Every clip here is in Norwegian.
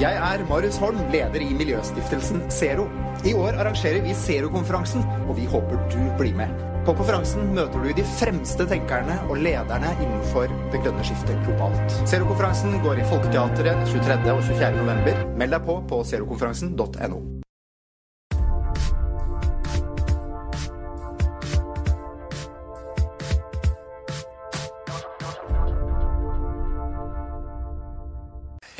Jeg er Marius Holm, leder i miljøstiftelsen Zero. I år arrangerer vi Zero-konferansen, og vi håper du blir med. På konferansen møter du de fremste tenkerne og lederne innenfor det grønne skiftet globalt. Zero-konferansen går i Folketeatret 23. og 24. november. Meld deg på på zerokonferansen.no.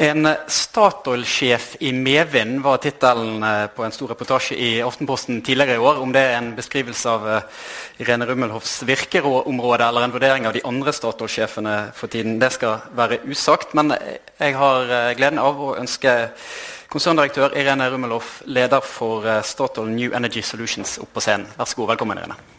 En Statoil-sjef i medvind var tittelen eh, på en stor reportasje i Aftenposten tidligere i år. Om det er en beskrivelse av eh, Irene Rummelhoffs virkeområde eller en vurdering av de andre Statoil-sjefene for tiden, det skal være usagt. Men jeg har eh, gleden av å ønske konserndirektør Irene Rummelhoff, leder for Statoil New Energy Solutions, opp på scenen. Vær så god, velkommen, Irene.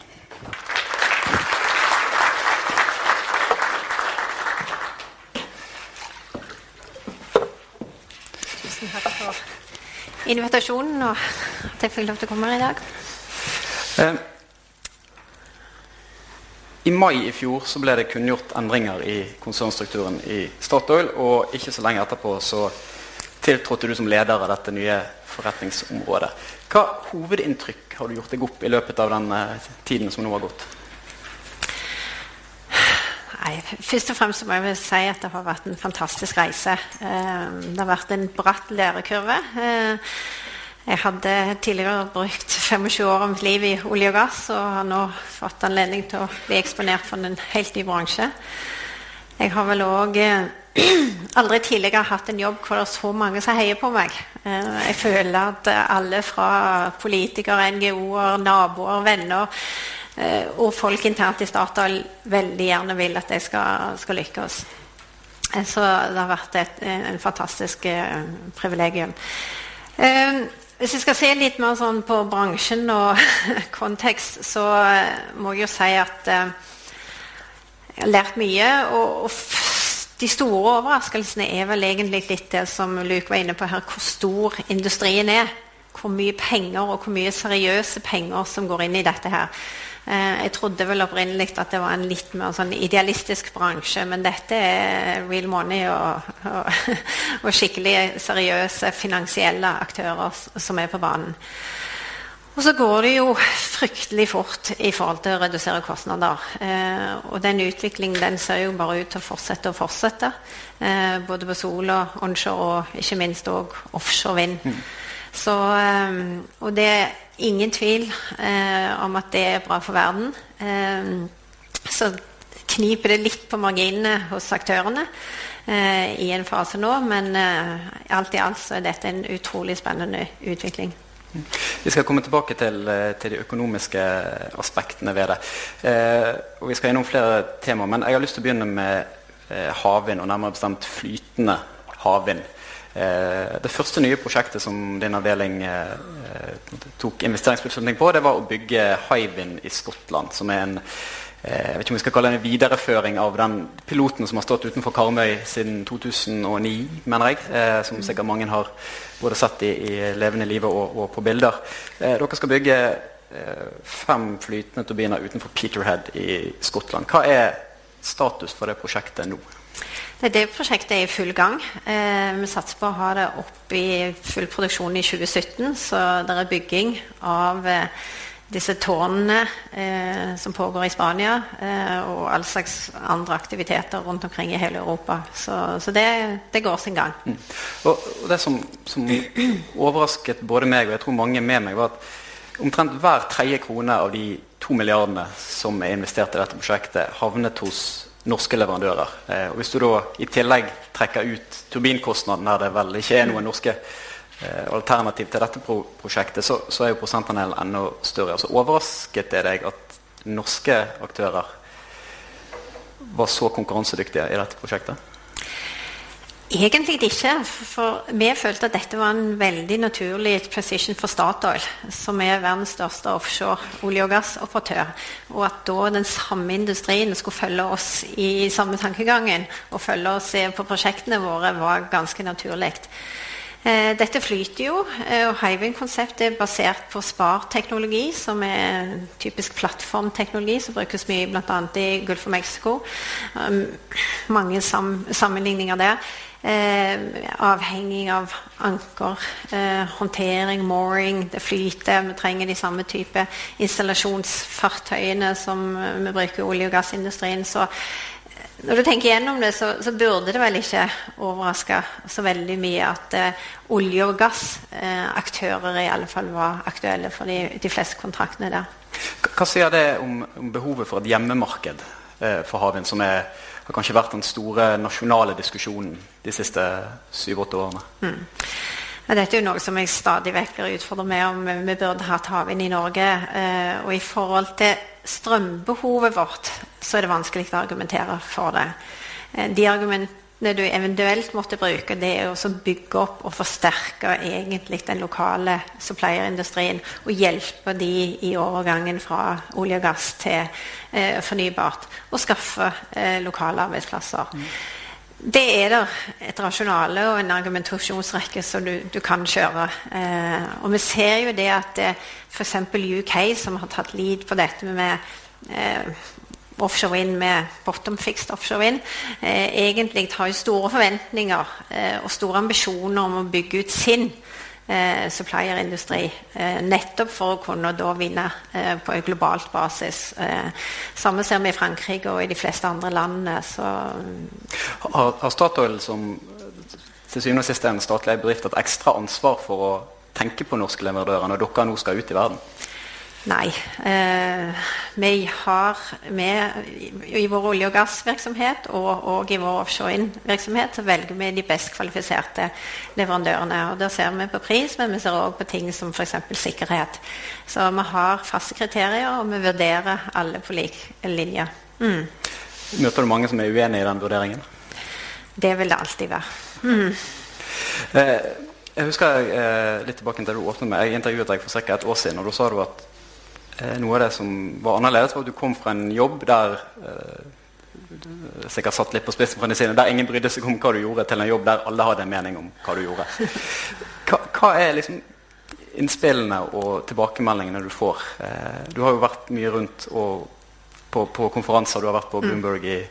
Invitasjonen og at jeg fikk lov til å komme her i dag. Eh, I mai i fjor så ble det kunngjort endringer i konsernstrukturen i Statoil. Og ikke så lenge etterpå så tiltrådte du som leder av dette nye forretningsområdet. Hva hovedinntrykk har du gjort deg opp i løpet av den eh, tiden som nå har gått? Nei, først og fremst må jeg si at det har vært en fantastisk reise. Eh, det har vært en bratt lærekurve. Eh, jeg hadde tidligere brukt 25 år av mitt liv i olje og gass og har nå fått anledning til å bli eksponert for en helt ny bransje. Jeg har vel òg eh, aldri tidligere hatt en jobb hvor det er så mange som heier på meg. Jeg føler at alle fra politikere, NGO-er, naboer, venner Eh, og folk internt i Statoil veldig gjerne vil at de skal, skal lykkes. Eh, så det har vært et en fantastisk eh, privilegium. Hvis jeg skal se litt mer sånn på bransjen og kontekst, så må jeg jo si at jeg har lært mye. Og, og, de store overraskelsene er vel egentlig litt det som Luke var inne på her, hvor stor industrien er. Hvor mye penger og hvor mye seriøse penger som går inn i dette her. Eh, jeg trodde vel opprinnelig at det var en litt mer sånn idealistisk bransje, men dette er real money og, og, og skikkelig seriøse finansielle aktører som er på banen. Og så går det jo fryktelig fort i forhold til å redusere kostnader. Eh, og den utviklingen den ser jo bare ut til å fortsette og fortsette. Eh, både på sol og onshore og ikke minst òg offshore vind. Mm. Så, eh, og det er ingen tvil eh, om at det er bra for verden. Eh, så kniper det litt på marginene hos aktørene eh, i en fase nå, men eh, alt i alt så er dette en utrolig spennende utvikling. Vi skal komme tilbake til, eh, til de økonomiske aspektene ved det. Eh, og Vi skal innom flere temaer, men jeg har lyst til å begynne med havvind, og nærmere bestemt flytende havvind. Eh, det første nye prosjektet som din avdeling eh, tok investeringsbeslutning på, det var å bygge Hywind i Skottland. Som er en eh, jeg vet ikke om vi skal kalle det en videreføring av den piloten som har stått utenfor Karmøy siden 2009, mener jeg. som sikkert mange har både sett i, i levende live og, og, på bilder. dere skal bygge fem flytende turbiner utenfor Peterhead i Skottland. Hva er status for det prosjektet nå? Det prosjektet er i full gang. Eh, vi satser på å ha det opp i full produksjon i 2017. Så det er bygging av eh, disse tårnene eh, som pågår i Spania, eh, og all slags andre aktiviteter rundt omkring i hele Europa. Så, så det, det, går sin gang. Mm. Og, og, Det som, som, overrasket både meg og jeg tror mange med meg, var at omtrent hver tredje krone av de to milliardene som er investert i dette prosjektet, havnet hos norske leverandører. Eh, og Hvis du da i tillegg trekker ut turbinkostnaden, der det vel ikke er noen norske eh, alternativ til dette pro prosjektet, så, så, er jo prosentandelen enda større. Altså Overrasket det deg at norske aktører var så konkurransedyktige i dette prosjektet? Egentlig ikke. For vi følte at dette var en veldig naturlig position for Statoil, som er verdens største offshore olje- og gassoperatør. Og at da den samme industrien skulle følge oss i samme tankegangen og følge oss på prosjektene våre, var ganske naturlig. Eh, dette flyter jo, eh, og Hywind-konseptet er basert på SPAR-teknologi, som er typisk plattformteknologi som brukes mye bl.a. i Gulf of Mexico. Um, mange sam sammenligninger der. Eh, avhengig av anker, eh, håndtering, mooring, det flyter. Vi trenger de samme type installasjonsfartøyene som vi bruker i olje- og gassindustrien. Så når du tenker gjennom det, så, så burde det vel ikke overraske så veldig mye at eh, olje- og gassaktører eh, i alle fall var aktuelle for de, de fleste kontraktene der. Hva sier det om, om behovet for et hjemmemarked eh, for havvind, som er, har kanskje vært den store nasjonale diskusjonen de siste syv-åtte årene? Mm. Ja, dette er jo noe som jeg stadig vekk blir utfordret med om vi burde hatt havvind i Norge. Eh, og i forhold til strømbehovet vårt, så er det vanskelig å argumentere for det. Eh, de argumentene du eventuelt måtte bruke, det er å bygge opp og forsterke egentlig den lokale supplierindustrien. Og hjelpe de i overgangen fra olje og gass til eh, fornybart. Og skaffe eh, lokale arbeidsplasser. Mm. Det er der et rasjonale og en argumentasjonsrekke som du, du kan kjøre. Eh, og vi ser jo det at eh, f.eks. UK, som har tatt lead på dette med eh, offshore wind med bottom fixed offshore wind, eh, egentlig har jo store forventninger eh, og store ambisjoner om å bygge ut sin eh, supplierindustri. Eh, nettopp for å kunne da vinne eh, på en globalt basis. Eh, samme ser vi i Frankrike og i de fleste andre landene. Har, har, Statoil som til syvende og sist en statlig bedrift et ekstra ansvar for å tenke på norske leverandører når dere nå skal ut i verden? Nei. Eh, vi har med i vår olje- og gassvirksomhet og, og i vår offshore-virksomhet så velger vi de best kvalifiserte leverandørene. og Da ser vi på pris, men vi ser òg på ting som f.eks. sikkerhet. Så vi har faste kriterier, og vi vurderer alle på lik linje. Mm. Møter du mange som er uenig i den vurderingen? Det vil det alltid være. Mm. Eh, jeg husker eh, litt tilbake til du åpnet med, Jeg intervjuet deg for ca. et år siden. og Da sa du at noe av det som var annerledes, var at du kom fra en jobb der eh, sikkert satt litt på spissen fra sine, der ingen brydde seg om hva du gjorde, til en jobb der alle hadde en mening om hva du gjorde. Hva, hva er liksom innspillene og tilbakemeldingene du får? Eh, du har jo vært mye rundt og på, på, konferanser. Du har vært på mm. Bloomberg i,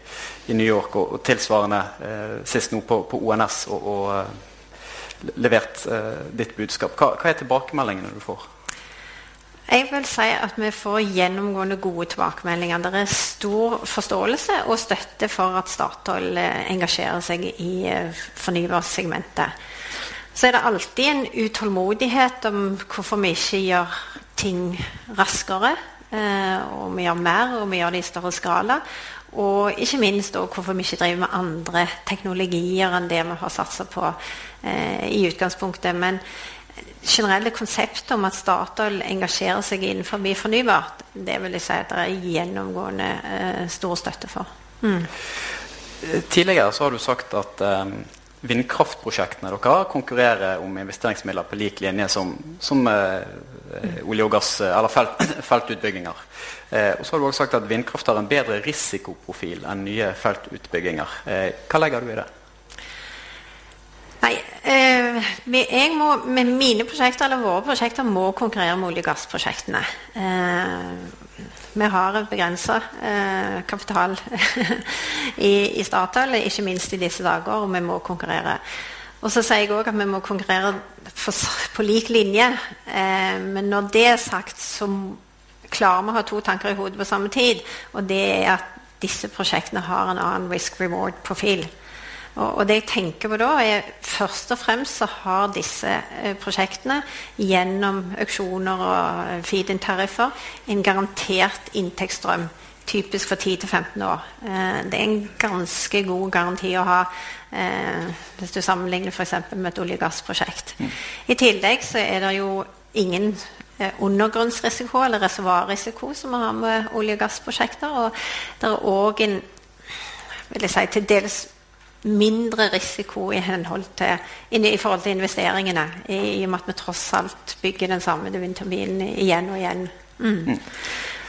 i New York og, og tilsvarende eh, sist nå på, på ONS og, og levert eh, ditt budskap. Hva, hva, er tilbakemeldingene du får? Jeg vil si at vi får gjennomgående gode tilbakemeldinger. Det er stor forståelse og støtte for at Statoil eh, engasjerer seg i eh, fornybarsegmentet. Så er det alltid en utålmodighet om hvorfor vi ikke gjør ting raskere. Eh, og vi gjør mer, og vi gjør det i større skala. Og ikke minst hvorfor vi ikke driver med andre teknologier enn det vi har satsa på eh, i utgangspunktet. Men generelle konseptet om at Statoil engasjerer seg innenfor fornybart, det vil jeg si at det er gjennomgående eh, stor støtte for. Mm. Tidligere så har du sagt at eh, vindkraftprosjektene har konkurrerer om investeringsmidler på lik linje som, som eh, olje- og gass- eller felt, feltutbygginger. Eh, og så har du også sagt at vindkraft har en bedre risikoprofil enn nye feltutbygginger. Eh, hva legger du i det? Nei, eh, jeg må, med mine prosjekter eller våre prosjekter må konkurrere med olje- og gassprosjektene. Eh, vi har begrensa eh, kapital i, i Statoil, ikke minst i disse dager, og vi må konkurrere. Og så sier jeg òg at vi må konkurrere på, på lik linje. Eh, men når det er sagt, så klarer vi å ha to tanker i hodet på samme tid. Og det er at disse prosjektene har en annen risk reward-profil. Og, og, det jeg tenker på da, er først og fremst så har disse eh, prosjektene gjennom auksjoner og eh, feed-in-tariffer en garantert inntektsstrøm. Typisk for 10-15 år. Eh, det er en ganske god garanti å ha eh, hvis du sammenligner f.eks. med et olje- og gassprosjekt. Mm. I tillegg så er det jo ingen undergrunnsrisiko eller reservoarrisiko som vi har med olje- og gassprosjekter. Og det er òg en vil jeg si, til dels mindre risiko i, til, i forhold til investeringene. I, og med at vi tross alt bygger den samme vindturbinen igjen og igjen. Mm. Mm.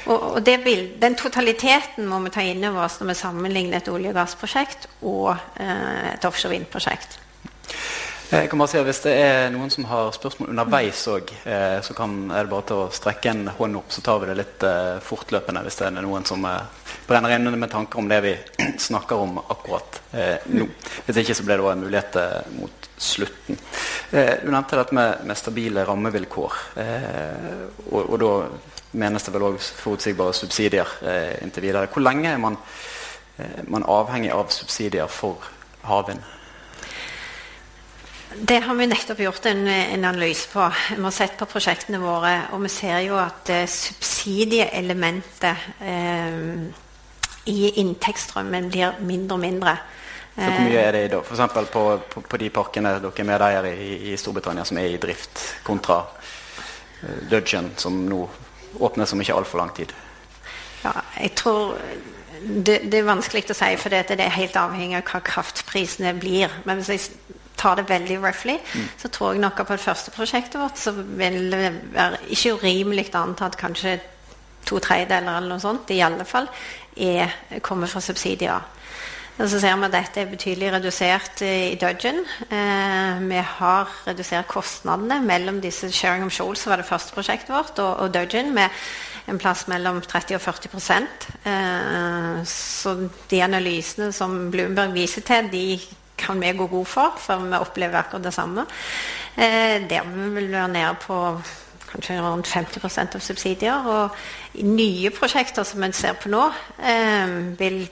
Og, og bild, Den totaliteten må vi ta inn over oss når vi sammenligner et olje- og gassprosjekt og eh, et offshore vindprosjekt. Jeg kan bare si at Hvis det er noen som har spørsmål underveis òg, eh, så kan, er det bare til å strekke en hånd opp, så tar vi det litt eh, fortløpende hvis det er noen som eh, brenner inne med tanker om det vi snakker om akkurat eh, nå. Hvis ikke så ble det en mulighet eh, mot slutten. Eh, du nevnte dette med, med stabile rammevilkår. Eh, og, og, da menes det vel òg forutsigbare subsidier eh, inntil videre. Hvor lenge er man, man avhengig av subsidier for havvind? Det har vi nettopp gjort en, en, analyse på. Vi har sett på prosjektene våre, og vi ser jo at eh, subsidieelementet uh, i inntektsstrømmen blir mindre og mindre. Så Hvor mye er det i da? F.eks. På, på, på de parkene dere er medeiere i, i Storbritannia som er i drift, kontra uh, Dudgeon, som nå åpnes om ikke altfor lang tid? Ja, jeg tror det, det, er vanskelig å si, for det, det er helt avhengig av hva kraftprisene blir. Men hvis jeg tar det veldig roughly, mm. så tror jeg nok at på det første prosjektet vårt så vil det være ikke urimelig antatt kanskje to tredjedeler eller noe sånt i alle fall er, kommer fra subsidier. Og så ser vi at dette er betydelig redusert i Dudgeon. Eh, vi har redusert kostnadene mellom disse Sharing of Shoals, som var det første prosjektet vårt, og, og Dudgeon med en plass mellom 30 og 40 eh, Så de analysene som Bloomberg viser til, de kan vi gå god for, for vi opplever akkurat det samme. Eh, der vil vi være nede på kanskje rundt 50% av subsidier. Og nye prosjekter som en ser på nå, eh, vil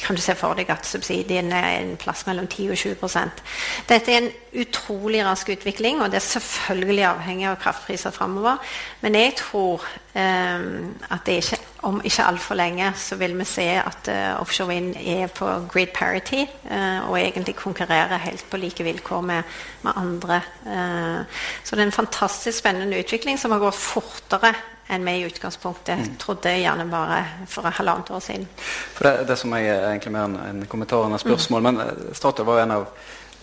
kan du se for deg at subsidien er en plass mellom 10 og 20% Dette er en utrolig rask utvikling, og det er selvfølgelig avhengig av kraftpriser framover. Men jeg tror eh, at ikke, om ikke altfor lenge så vil vi se at uh, offshore vind er på grid parity uh, og egentlig konkurrerer helt på like vilkår med, med andre. Uh, så det er en fantastisk spennende utvikling som har gått fortere enn vi i utgangspunktet mm. trodde gjerne bare for halvannet år siden. For det, det som jeg er egentlig mer en, en kommentar enn et spørsmål, mm. men eh, Statoil var en av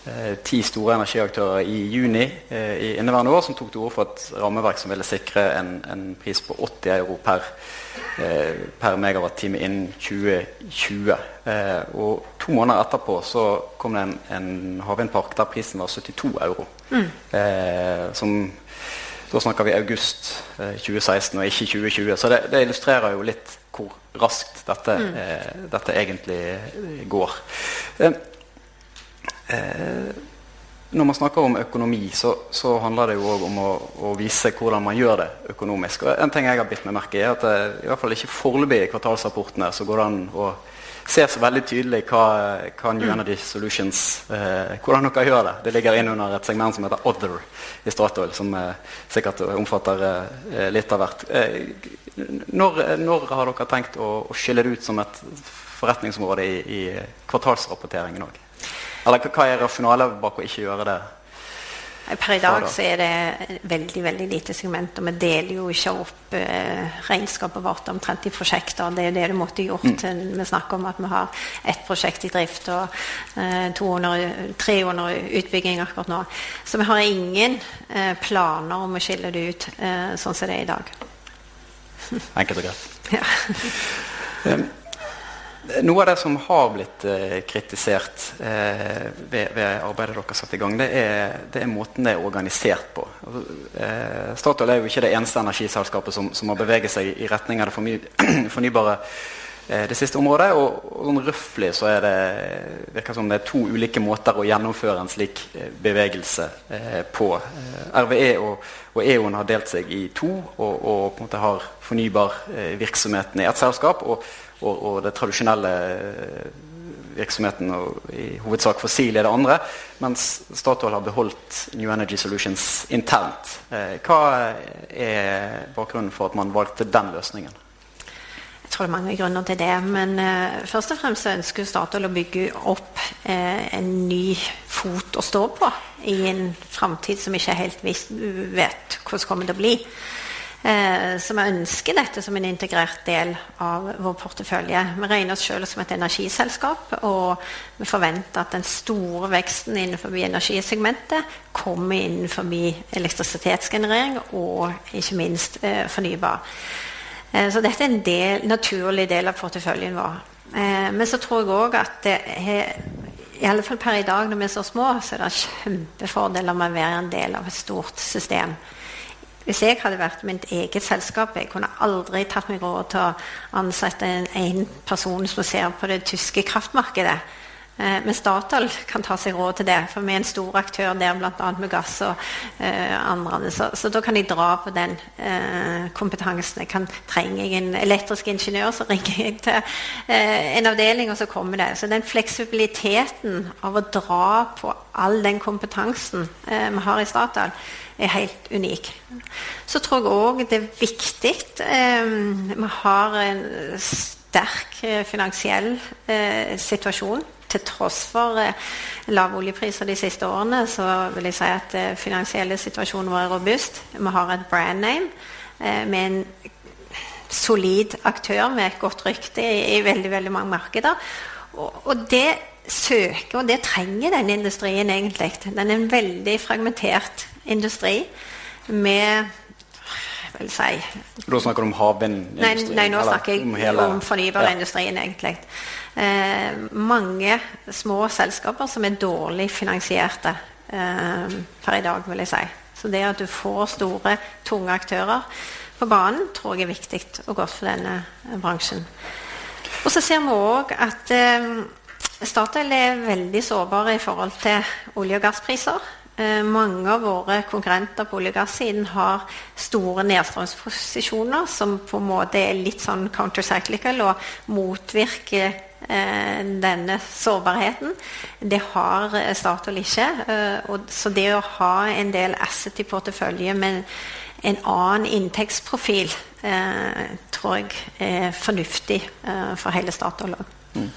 eh, ti store energiaktører i juni eh, i inneværende år som tok til orde for et rammeverk som ville sikre en, en pris på 80 euro per, eh, per megawattime innen 2020. Eh, og to måneder etterpå så kom det en, en havvindpark der prisen var 72 euro. Mm. Eh, som da snakker vi august eh, 2016 og ikke 2020. Så det, det, illustrerer jo litt hvor raskt dette, mm. eh, dette egentlig eh, går. Eh, eh, når man snakker om økonomi, så, så handler det jo òg om å, å, vise hvordan man gjør det økonomisk. Og en ting jeg har bitt meg merke i, er at det, i hvert fall ikke foreløpig i kvartalsrapportene så går det an å ser så veldig tydelig hva, hva New. Energy Solutions eh, Hvordan dere gjør det. Det ligger inn under et segment som heter Other i Statoil, som eh, sikkert omfatter eh, litt av hvert. Eh, når, når, har dere tenkt å, å, skille det ut som et forretningsområde i, i kvartalsrapporteringen òg? Eller hva er rasjonalet bak å ikke gjøre det? Per i dag så er det veldig veldig lite segment, og vi deler jo ikke opp eh, regnskapet vårt omtrent i prosjekter. Det er det du måtte gjort. Mm. Vi snakker om at vi har ett prosjekt i drift og eh, 200, 300 utbygging akkurat nå. Så vi har ingen eh, planer om å skille det ut eh, sånn som det er i dag. Enkelt og greit. Ja. Noe av det som har blitt eh, kritisert eh, ved, ved, arbeidet dere har satt i gang, det er, det er, måten det er organisert på. Eh, Statoil er jo ikke det eneste energiselskapet som, som har beveget seg i retning av det forny fornybare eh, det siste området. Og, og sånn røftlig så er det virker som det er to ulike måter å gjennomføre en slik eh, bevegelse eh, på. RVE og, og E.ON har delt seg i to og, og på en måte har fornybarvirksomheten i ett selskap. og og, og det tradisjonelle eh, virksomheten og i hovedsak fossil er det andre. Mens Statoil har beholdt New Energy Solutions internt. Eh, hva er bakgrunnen for at man valgte den løsningen? Jeg tror det er mange grunner til det. Men uh, først og fremst ønsker Statoil å bygge opp uh, en ny fot å stå på i en framtid som ikke helt vet hvordan kommer til å bli. Eh, så vi ønsker dette som en integrert del av vår portefølje. Vi regner oss selv som et energiselskap, og vi forventer at den store veksten innenfor energisegmentet kommer innenfor elektrisitetsgenerering og ikke minst eh, fornybar. Eh, så dette er en del, naturlig del av porteføljen vår. Eh, men så tror jeg òg at det er i alle fall per i dag når vi er så små, så er det kjempefordeler med å være en del av et stort system Hvis jeg hadde vært mitt eget selskap, jeg kunne aldri tatt meg råd til å ansette en, en person som ser på det tyske kraftmarkedet. Eh, men Statoil kan ta seg råd til det, for vi er en stor aktør der bl.a. med gass og eh, andre. Så, så, da kan jeg dra på den eh, kompetansen. Jeg kan trenger jeg en elektrisk ingeniør, så ringer jeg til eh, en avdeling, og så kommer det. Så den fleksibiliteten av å dra på all den kompetansen eh, vi har i Statoil, er helt unik. Så tror jeg òg det er viktig eh, Vi har en sterk finansiell situasjon til tross for lav lave oljepriser de siste årene, så vil jeg si at den finansielle situasjonen vår er robust. Vi har et brand name eh, med en solid aktør med et godt rykte i, veldig, veldig mange markeder. Og, og, det søker, og det trenger denne industrien egentlig. Den er en veldig fragmentert industri med vil si Da snakker du om havvindindustrien? Nei, nei, nå snakker jeg om fornybarindustrien, ja. egentlig eh, mange små selskaper som er dårlig finansierte eh, per i dag, vil jeg si. Så det at du får store, tunge aktører på banen, tror jeg er viktig og godt for denne bransjen. Og så ser vi òg at eh, Statoil er veldig sårbare i forhold til olje- og gasspriser. Eh, mange av våre konkurrenter på olje- og gassiden har store nedstrømsposisjoner som på en måte er litt sånn countercyclical og motvirker denne sårbarheten. Det har eh, Statoil ikke. Eh, så det å ha en del asset i portefølje med en annen inntektsprofil tror jeg er fornuftig for hele Statoil. Mm.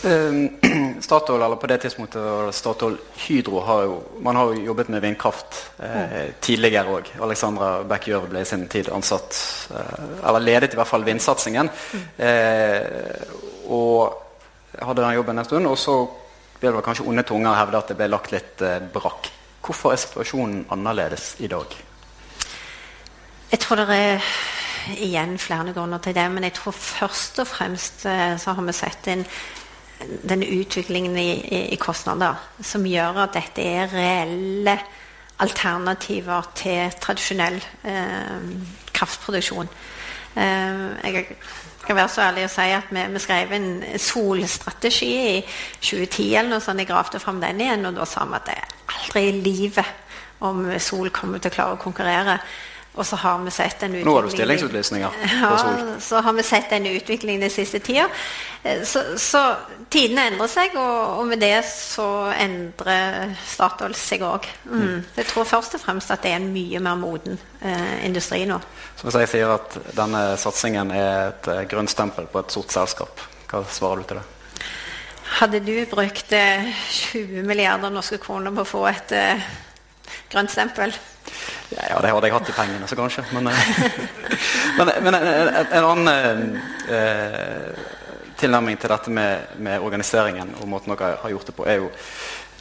Statoil, eller på det tidspunktet Statoil Hydro har jo, man har jo jobbet med vindkraft eh, tidligere òg. Alexandra Beck Gjørv ble i sin tid ansatt, eh, eller ledet i hvert fall vindsatsingen. Mm. Eh, og hadde den jobben en stund. Og så ble det kanskje onde tunger hevde at det ble lagt litt eh, brakk. Hvorfor er situasjonen annerledes i dag? Jeg tror det er igjen flere grunner til det. Men jeg tror først og fremst eh, så har vi sett en, den utviklingen i, i, i, kostnader som gjør at dette er reelle alternativer til tradisjonell eh, kraftproduksjon. Eh, jeg skal være så ærlig å si at vi, vi skrev en solstrategi i 2010 eller noe sånt. Jeg gravde fram den igjen, og da sa vi at det er aldri i livet om sol kommer til å klare å konkurrere og så har vi sett en utvikling Nå har du stillingsutlysninger. Ja, så har vi sett en utvikling den siste tida. Eh, så, så tidene endrer seg, og, og, med det så endrer Statoil seg òg. Mm. mm. Jeg tror først og fremst at det er en mye mer moden eh, industri nå. Så hvis jeg sier at denne satsingen er et uh, grønt stempel på et sort selskap, hva svarer du til det? Hadde du brukt eh, 20 milliarder norske kroner på å få et eh, grønt stempel? Ja, det hadde jeg hatt i pengene, så kanskje. Men, eh, men, men en, en, annen eh, tilnærming til dette med, med, organiseringen og måten dere har gjort det på, er jo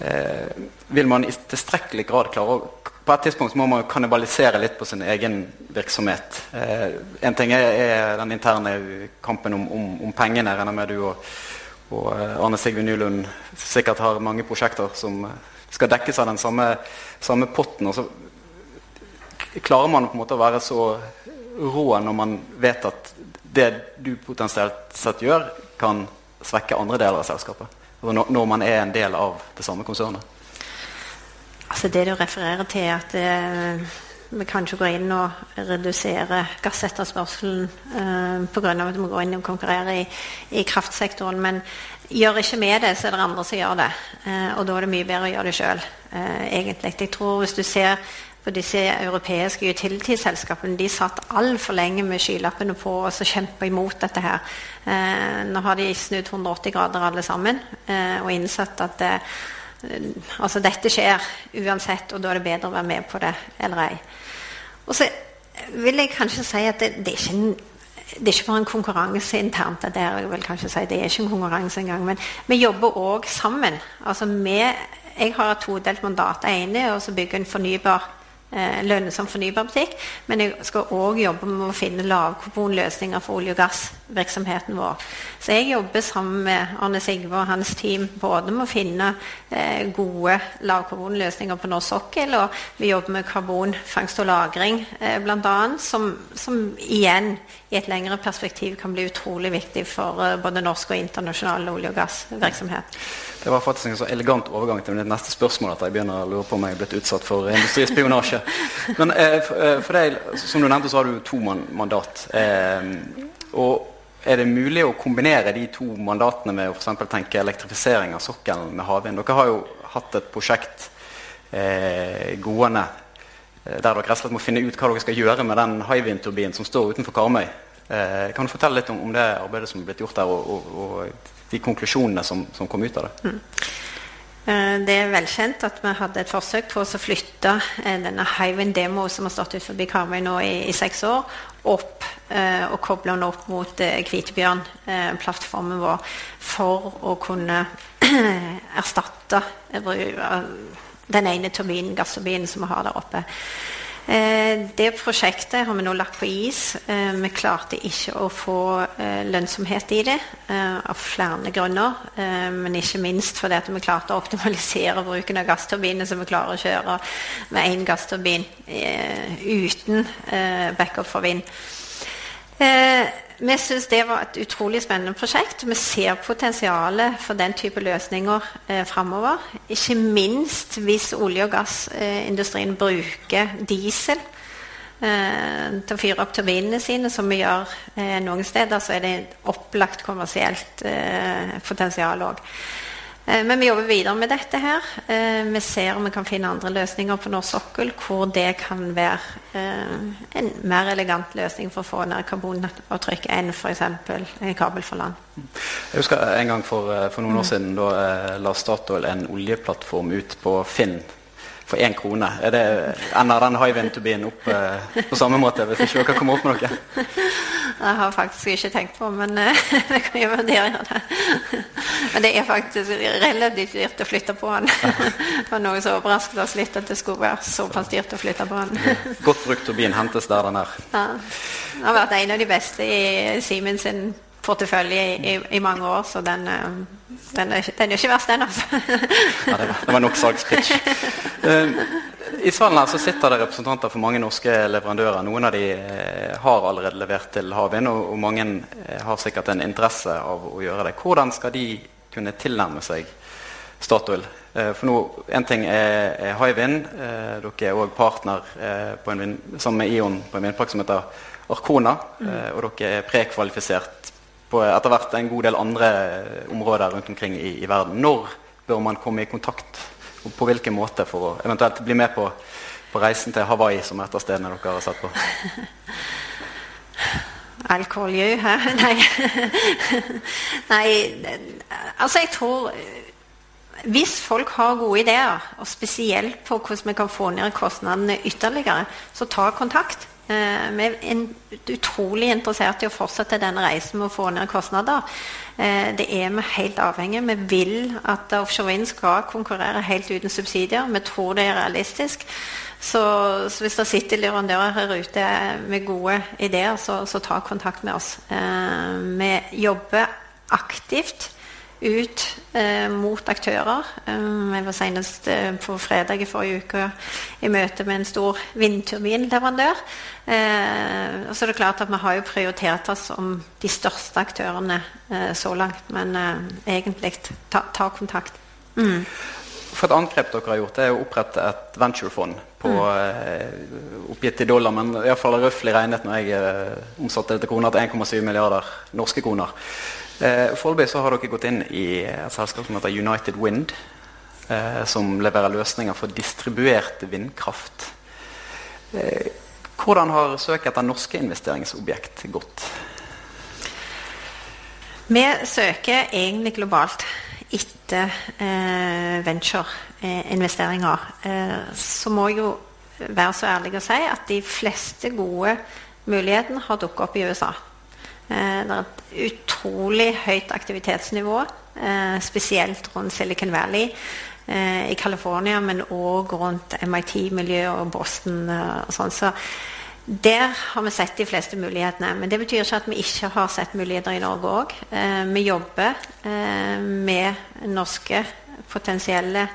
eh, Vil man i tilstrekkelig grad klare å På et tidspunkt må man kannibalisere litt på sin egen virksomhet. Eh, en ting er, er, den interne kampen om, om, om pengene. Regner med du og, og eh, Arne Sigve Nylund sikkert har mange prosjekter som skal dekkes av den samme, samme potten. og så klarer man på en måte å være så rå når man vet at det du potensielt sett gjør, kan svekke andre deler av selskapet? Når, når man er en del av det samme konsernet? Altså det du refererer til, at eh, vi kan ikke gå inn og redusere gassetterspørselen eh, pga. at vi må gå inn og konkurrere i, i, kraftsektoren. Men gjør ikke med det, så er det andre som gjør det. Eh, og da er det mye bedre å gjøre det sjøl, eh, egentlig. Jeg tror hvis du ser for disse europeiske utility-selskapene de satt altfor lenge med skylappene på og så kjempa imot dette her. Eh, nå har de snudd 180 grader alle sammen eh, og innsett at eh, altså dette skjer uansett, og da er det bedre å være med på det eller ei. Og så vil jeg kanskje si at det, det er ikke en det er ikke bare en konkurranse internt. Det er, jeg vil kanskje si, det er ikke en konkurranse engang. Men vi jobber òg sammen. Altså vi, jeg har et todelt mandat. Det ene er å bygge en fornybar eh, lønnsom fornybar butikk. Men jeg skal òg jobbe med å finne lavkarbonløsninger for olje- og gassvirksomheten vår. Så jeg jobber sammen med Arne Sigve og hans team både med å finne eh, gode lavkarbonløsninger på norsk sokkel, og vi jobber med karbonfangst og -lagring eh, bl.a., som, som igjen i et lengre perspektiv kan bli utrolig viktig for eh, både norsk og internasjonal olje- og gassvirksomhet. Det var faktisk en så elegant overgang til mitt neste spørsmål at jeg begynner å lure på om jeg er blitt utsatt for industrispionasje. Men eh, for, eh, deg, som du nevnte, så har du to mandat. Eh, og er det mulig å kombinere de to mandatene med å for tenke elektrifisering av sokkelen med havvind? Dere har jo hatt et prosjekt eh, gående eh, der dere rett og slett må finne ut hva dere skal gjøre med den Hywind-turbinen som står utenfor Karmøy. Eh, kan du fortelle litt om, om, det arbeidet som er blitt gjort der, og, og, og de konklusjonene som, som, kom ut av det? Mm. Det er velkjent at vi hadde et forsøk på å flytte denne Hywind Demo som har stått utenfor Karmøy nå i, i, seks år, opp eh, og koble den opp mot eh, Kvitebjørn-plattformen eh, vår for å kunne erstatte den ene turbinen, gassturbinen som vi har der oppe. Eh, det prosjektet har vi nå lagt på is. Eh, vi klarte ikke å få eh, lønnsomhet i det av flere grunner. Men ikke minst fordi vi klarte å optimalisere bruken av gassturbiner, så vi klarer å kjøre med én gassturbin uten backup for vind. Vi syns det var et utrolig spennende prosjekt. Vi ser potensialet for den type løsninger eh, framover. Ikke minst hvis olje- og gassindustrien bruker diesel eh, til å fyre opp turbinene sine, som vi gjør eh, noen steder, så er det opplagt kommersielt eh, potensial òg. Eh, men vi jobber videre med dette her. Eh, vi ser om vi kan finne andre løsninger på norsk sokkel hvor det kan være eh, en mer elegant løsning for å få ned karbonavtrykket enn f.eks. en kabel for land. Jeg husker en gang for, for noen år mm. siden da la Statoil en oljeplattform ut på Finn for én krone. Er det, ender den Hywind-turbinen opp eh, på samme måte hvis ikke dere kommer opp med noe? Det har jeg faktisk ikke tenkt på, men eh, det kan jo vurdere det. Men det er faktisk relativt dyrt å flytte på den. Det var noe som overrasket oss litt at det skulle være såpass dyrt å flytte på den. Godt brukt turbin hentes der den er. Ja. Det har vært en av de beste i Siemens sin portefølje i, i, i, mange år, så den, eh, den, er, den er ikke verst, den, altså. ja, det, var, det var nok salgspitch. Uh, I salen her så sitter det representanter for mange norske leverandører. Noen av de uh, har allerede levert til havvind, og, og, mange uh, har sikkert en interesse av å gjøre det. Hvordan skal de kunne tilnærme seg Statoil? For nå, En ting er, er Hywind. dere er òg partner sammen med Ion på en vindpark som heter Arkona. Mm. og dere er prekvalifisert på etter hvert en god del andre områder rundt omkring i, i, verden. Når bør man komme i kontakt, og på hvilken måte, for å eventuelt bli med på, på reisen til Hawaii, som er et av stedene dere har sett på? Alkoholju, hæ? Nei. Nei, altså jeg tror hvis folk har gode ideer, og spesielt på hvordan vi kan få ned kostnadene ytterligere, så ta kontakt. Eh, vi er utrolig interessert i å fortsette denne reisen med å få ned kostnader. Eh, det er vi helt avhengig Vi vil at offshore vind skal konkurrere helt uten subsidier. Vi tror det er realistisk. Så, så hvis det sitter leverandører her ute med gode ideer, så, så ta kontakt med oss. Eh, vi jobber aktivt ut eh, mot aktører. Um, jeg var senest eh, på fredag i forrige uke i møte med en stor vindturbinleverandør. Eh, og så er det klart at Vi har jo prioritert oss om de største aktørene eh, så langt. Men eh, egentlig ta, ta kontakt. Mm. For et angrep dere har gjort, det er å opprette et venturefond på mm. Oppgitt i dollar, men iallfall røftlig regnet når jeg omsatte det til kroner til 1,7 milliarder norske kroner. Eh, Foreløpig har dere gått inn i et selskap som heter United Wind. Eh, som leverer løsninger for distribuert vindkraft. Eh, hvordan har søket etter norske investeringsobjekt gått? Vi søker egentlig globalt etter eh, ventureinvesteringer. Eh, så må jeg jo være så ærlig å si at de fleste gode mulighetene har dukket opp i USA. Eh, det er et utrolig høyt aktivitetsnivå, eh, spesielt rundt Silicon Valley. i California, men òg rundt MIT-miljøet og Boston. og sånn. Så der har vi sett de fleste mulighetene. Men det betyr ikke at vi ikke har sett muligheter i Norge òg. Eh, vi jobber eh, med norske potensielle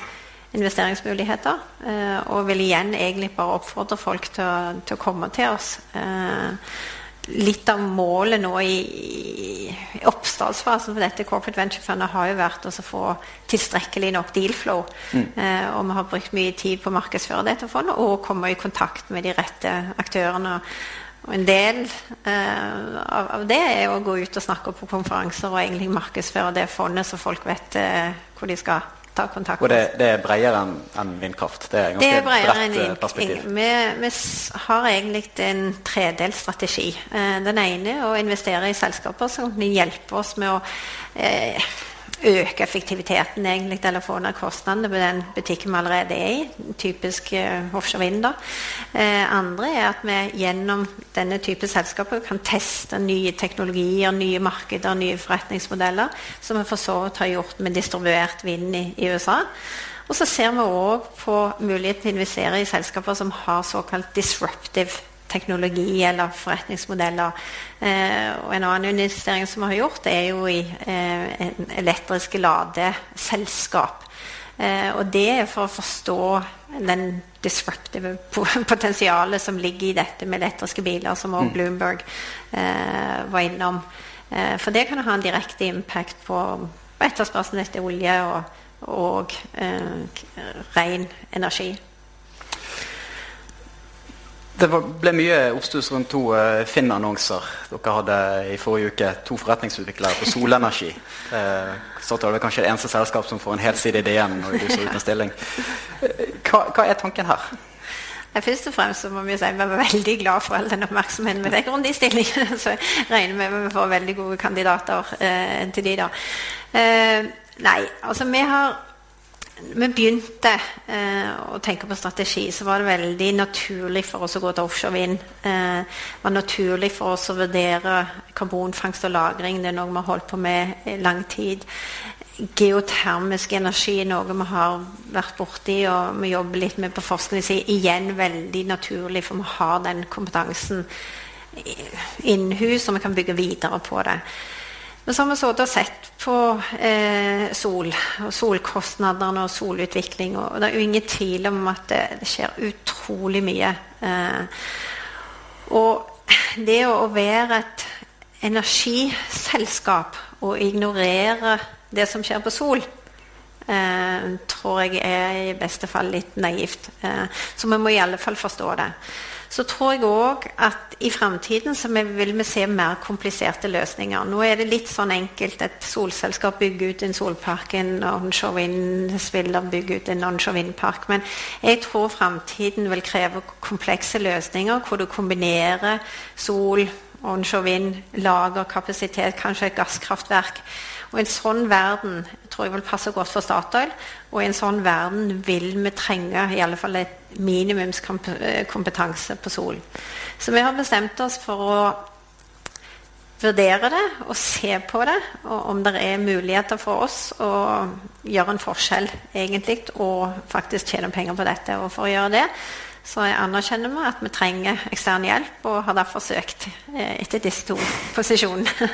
investeringsmuligheter. Eh, og vil igjen egentlig bare oppfordre folk til, til å komme til oss. Litt av målet nå i, i oppstartsfasen for dette corporate venture-fundet har jo vært å få tilstrekkelig nok deal flow. Mm. Eh, og vi har brukt mye tid på å markedsføre dette fondet og komme i kontakt med de rette aktørene. Og en del eh, av, av, det er å gå ut og snakke på konferanser og egentlig markedsføre det fondet, så folk vet eh, hvor de skal ta kontakt Og det, det er bredere enn en vindkraft? Det er ganske det er bredt enn eh, perspektiv? Vi, vi, har egentlig en tredelt strategi. Eh, den ene er å investere i selskaper som kan hjelpe oss med å eh, øke effektiviteten egentlig, eller få ned kostnadene på den butikken vi allerede er i. Typisk uh, offshore vind. Uh, andre er at vi gjennom denne type selskaper kan teste nye teknologier, nye markeder, nye forretningsmodeller, som vi for så vidt har gjort med distribuert vind i, i USA. Og så ser vi òg på muligheten til å investere i selskaper som har såkalt disruptive teknologi eller forretningsmodeller. Eh, og en annen investering som vi har gjort, er jo i eh, elektriske ladeselskap. Eh, og det er for å forstå den disruptive potensialet som ligger i dette med elektriske biler, som også mm. Bloomberg eh, var innom. Eh, for det kan ha en direkte impact på, på etterspørselen etter olje og, og eh, ren energi. Det ble mye oppstuss rundt to uh, Finn-annonser dere hadde i forrige uke. To forretningsutviklere på solenergi. Uh, Statoil er kanskje det eneste selskap som får en helside i DN når de ut en stilling. Hva, hva, er tanken her? Først og fremst så må vi si vi er veldig glad for all den oppmerksomheten vi fikk rundt de stillingene. Så jeg regner med at vi får veldig gode kandidater uh, til de da. nei, altså vi har vi begynte eh, å tenke på strategi, så var det veldig naturlig for oss å gå til offshore vind. Eh, det var naturlig for oss å vurdere karbonfangst og -lagring. Det er noe vi har holdt på med i lang tid. Geotermisk energi er noe vi har vært borti og vi jobber litt med på forskningssiden. Igjen veldig naturlig, for vi har den kompetansen innenhus, og vi kan bygge videre på det. Men så har vi sittet og sett på eh, sol, og solkostnadene og solutvikling. Og det er jo ingen tvil om at det, det skjer utrolig mye. Eh, og det å være et energiselskap og ignorere det som skjer på sol, eh, tror jeg er i beste fall litt naivt. Eh, så vi må i alle fall forstå det så tror jeg òg at i framtiden så vil vi se mer kompliserte løsninger. Nå er det litt sånn enkelt. Et solselskap bygger ut en solpark, en onshore vind-spiller bygger ut en onshore vindpark. Men jeg tror framtiden vil kreve komplekse løsninger hvor du kombinerer sol, onshore vind, lagerkapasitet, kanskje et gasskraftverk. Og en sånn verden tror jeg vil passe godt for Statoil. Og i en sånn verden vil vi trenge i alle fall et minimumskompetanse på sol. Så vi har bestemt oss for å vurdere det og se på det, og om det er muligheter for oss å gjøre en forskjell, egentlig, og faktisk tjene penger på dette. Og for å gjøre det så anerkjenner vi at vi trenger ekstern hjelp, og har derfor søkt eh, etter disse to posisjonene.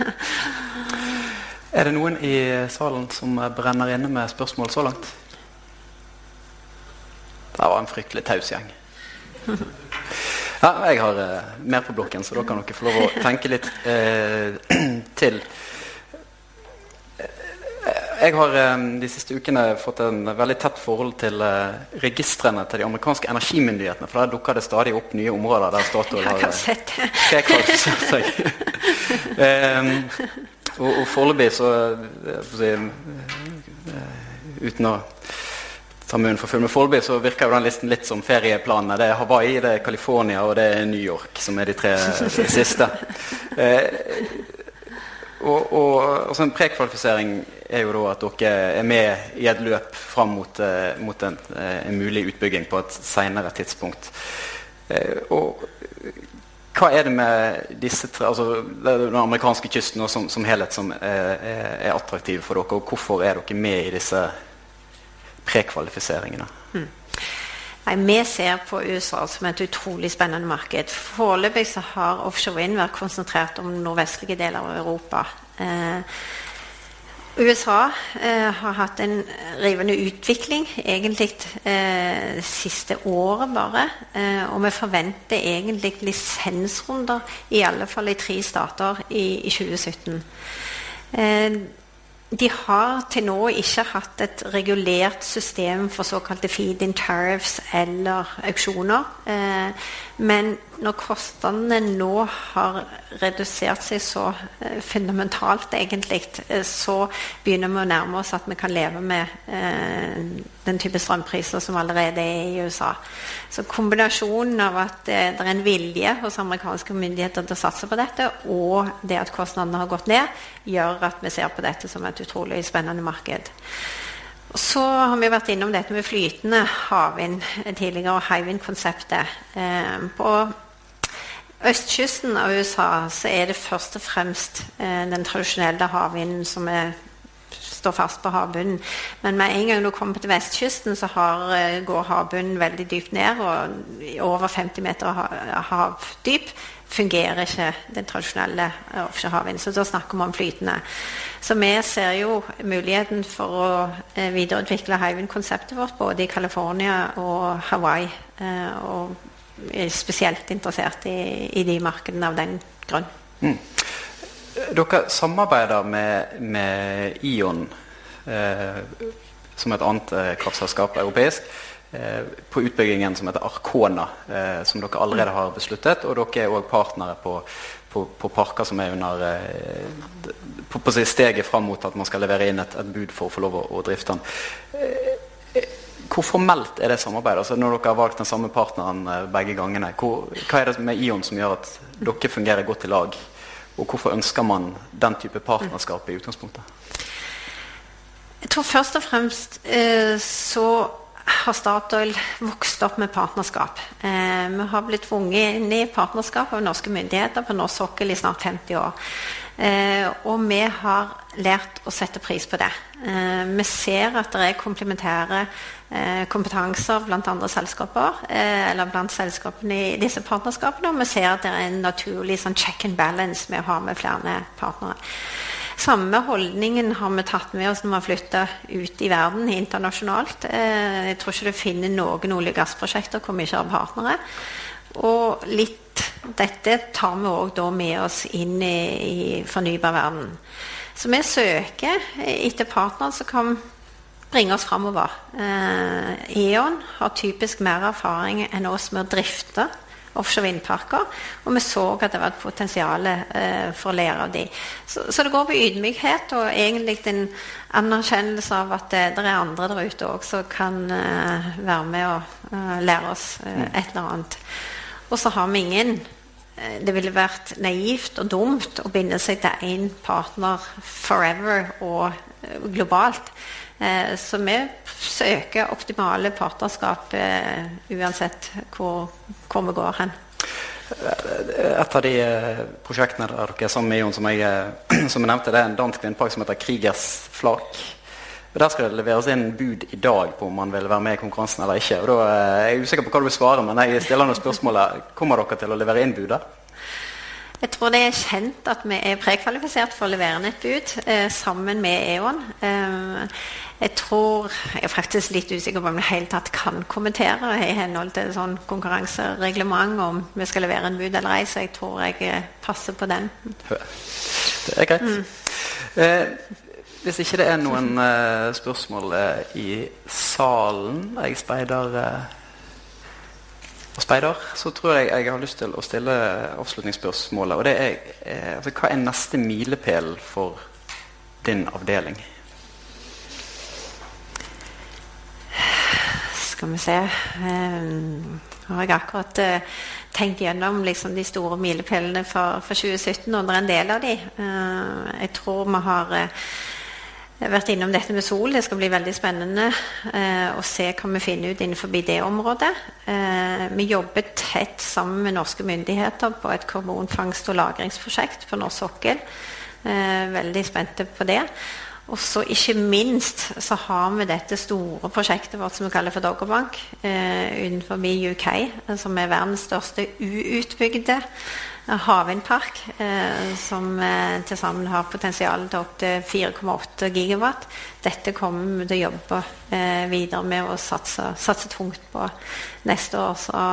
Er det noen i salen som brenner inne med spørsmål så langt? Det var en fryktelig taus gjeng. Ja, jeg har uh, mer på blokken, så da kan dere få lov å tenke litt uh, til. Jeg har um, de siste ukene fått en veldig tett forhold til uh, registrene til de amerikanske energimyndighetene. For der dukker det stadig opp nye områder der Statoil har prekvalifisert seg. Og, og foreløpig så si, Uten å ta munnen for full, men foreløpig så virker jo den listen litt som ferieplanene. Det er Hawaii, det er California og det er New York som er de tre siste. Eh, og, og altså En prekvalifisering er jo da at dere er med i et løp fram mot, mot en, en, mulig utbygging på et senere tidspunkt. Eh, og hva er det med disse tre, altså den amerikanske kysten som, som, helhet som er, er, attraktiv for dere? Og hvorfor er dere med i disse prekvalifiseringene? Mm. Nei, Vi ser på USA som et utrolig spennende marked. Foreløpig har offshore wind vært konsentrert om nordvestlige deler av Europa. Eh, USA eh, har hatt en rivende utvikling, egentlig eh, siste året bare. Eh, og vi forventer egentlig lisensrunder, i alle fall i tre stater, i, i 2017. Eh, de har til nå ikke hatt et regulert system for såkalte feed-in tariffs eller auksjoner. Eh, men når kostnadene nå har redusert seg så eh, fundamentalt, egentlig, eh, så begynner vi å nærme oss at vi kan leve med eh, den type strømpriser som allerede er i USA. Så kombinasjonen av at det, det er en vilje hos amerikanske myndigheter til å satse på dette, og det at kostnadene har gått ned, gjør at vi ser på dette som et utrolig spennende marked. Så har vi vært innom dette med flytende havvind tidligere, og Hywind-konseptet. Eh, på østkysten av USA så er det først og fremst eh, den tradisjonelle havvinden som er, står fast på havbunnen. Men med en gang du kommer til vestkysten, så har, eh, går havbunnen veldig dypt ned. Og over 50 meter havdyp fungerer ikke den tradisjonelle eh, offshore havvind. Så da snakker vi om flytende. Så vi ser jo muligheten for å eh, videreutvikle Hywind-konseptet vårt både i California og Hawaii. Eh, og er spesielt interessert i, i de markedene av den grunn. Mm. Dere samarbeider med, med Ion, eh, som et annet kraftselskap europeisk, på utbyggingen som heter Arkona, eh, som dere allerede har besluttet. Og dere er òg partnere på, på, på, parker som er under eh, på, på steget fram mot at man skal levere inn et, et bud for å få lov å, å drifte den. Eh, hvor formelt er det samarbeidet? Altså når dere har valgt den samme partneren eh, begge gangene, hvor, hva er det med Ion som gjør at dere fungerer godt i lag? Og hvorfor ønsker man den type partnerskap i utgangspunktet? Jeg tror først og fremst eh, så har Statoil vokst opp med partnerskap. Eh, vi har blitt tvunget inn i partnerskap av norske myndigheter på norsk sokkel i snart 50 år. Eh, og vi har lært å sette pris på det. Eh, vi ser at det er komplementære eh, kompetanser blant andre selskaper, eh, eller blant selskapene i disse partnerskapene, og vi ser at det er en naturlig sånn check and balance med å ha med flere partnere. Samme holdningen har vi tatt med oss når vi har flytta ut i verden internasjonalt. Eh, jeg tror ikke du finner noen olje- og gassprosjekter hvor vi ikke har partnere. Og litt dette tar vi òg med oss inn i, i fornybarverdenen. Så vi søker etter partnere som kan bringe oss framover. Eh, E.ON har typisk mer erfaring enn oss med å drifte offshore vindparker. Og vi så at det var et potensial eh, for å lære av de. Så, så, det går på ydmykhet og egentlig en anerkjennelse av at det, det er andre der ute òg som kan eh, være med og eh, lære oss eh, et eller annet. Og så har vi ingen eh, Det ville vært naivt og dumt å binde seg til én partner forever og eh, globalt. Eh, så vi søker optimale partnerskap uansett hvor, hvor vi går hen. Et av de prosjektene der dere er sammen med Jon, som jeg, som jeg nevnte, det er en dansk vindpark som heter Krigers Flak. Der skal det leveres inn bud i dag på om man vil være med i konkurransen eller ikke. Og da eh, er jeg usikker på hva du vil svare, men jeg stiller noen spørsmål. Kommer dere til å levere inn bud Jeg tror det er kjent at vi er prekvalifisert for å levere nettbud et bud eh, sammen med E.ON. Eh, jeg tror Jeg er faktisk litt usikker på om jeg tatt kan kommentere i henhold til sånn konkurransereglement om vi skal levere en bud eller ei, så jeg tror jeg eh, passer på den. Det er greit. Mm. Eh, hvis ikke det er noen uh, spørsmål uh, i salen Jeg speider og speider, så tror jeg jeg har lyst til å stille avslutningsspørsmålet. Og det er altså, hva er neste milepæl for din avdeling? Skal vi se um, Har jeg akkurat tenkt gjennom liksom, de store milepælene for, for, 2017, og det er en del av de. jeg tror vi har jeg har vært innom dette med sol. Det skal bli veldig spennende eh, å se hva vi finner ut innenfor det området. Eh, vi jobber tett sammen med norske myndigheter på et karbonfangst- og lagringsprosjekt på norsk sokkel. Eh, veldig spente på det. Og så ikke minst så har vi dette store prosjektet vårt som vi kaller for Doggerbank eh, utenfor UK, eh, som er verdens største uutbygde havvindpark. Eh, som eh, til sammen har potensial til opptil 4,8 gigawatt. Dette kommer vi til å jobbe eh, videre med og satse, satse tungt på neste år. Så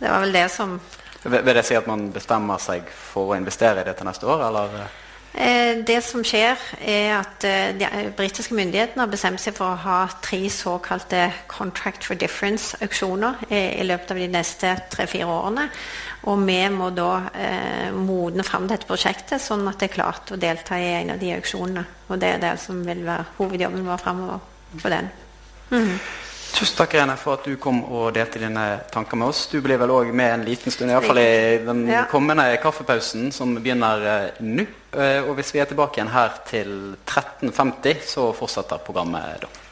det var vel det som Vil det si at man bestemmer seg for å investere i det til neste år, eller? Eh, det som skjer, er at eh, de eh, britiske myndighetene har bestemt seg for å ha tre såkalte Contract for Difference-auksjoner i løpet av de neste tre-fire årene. Og vi må da eh, modne fram dette prosjektet, sånn at det er klart å delta i en av de auksjonene. Og det er det som vil være hovedjobben vår framover på den. Mm. Tusen takk Irene, for at du kom og delte dine tanker med oss. Du blir vel òg med en liten stund, iallfall i den kommende kaffepausen som begynner uh, nå. Uh, og hvis vi er tilbake igjen her til 13.50, så fortsetter programmet da.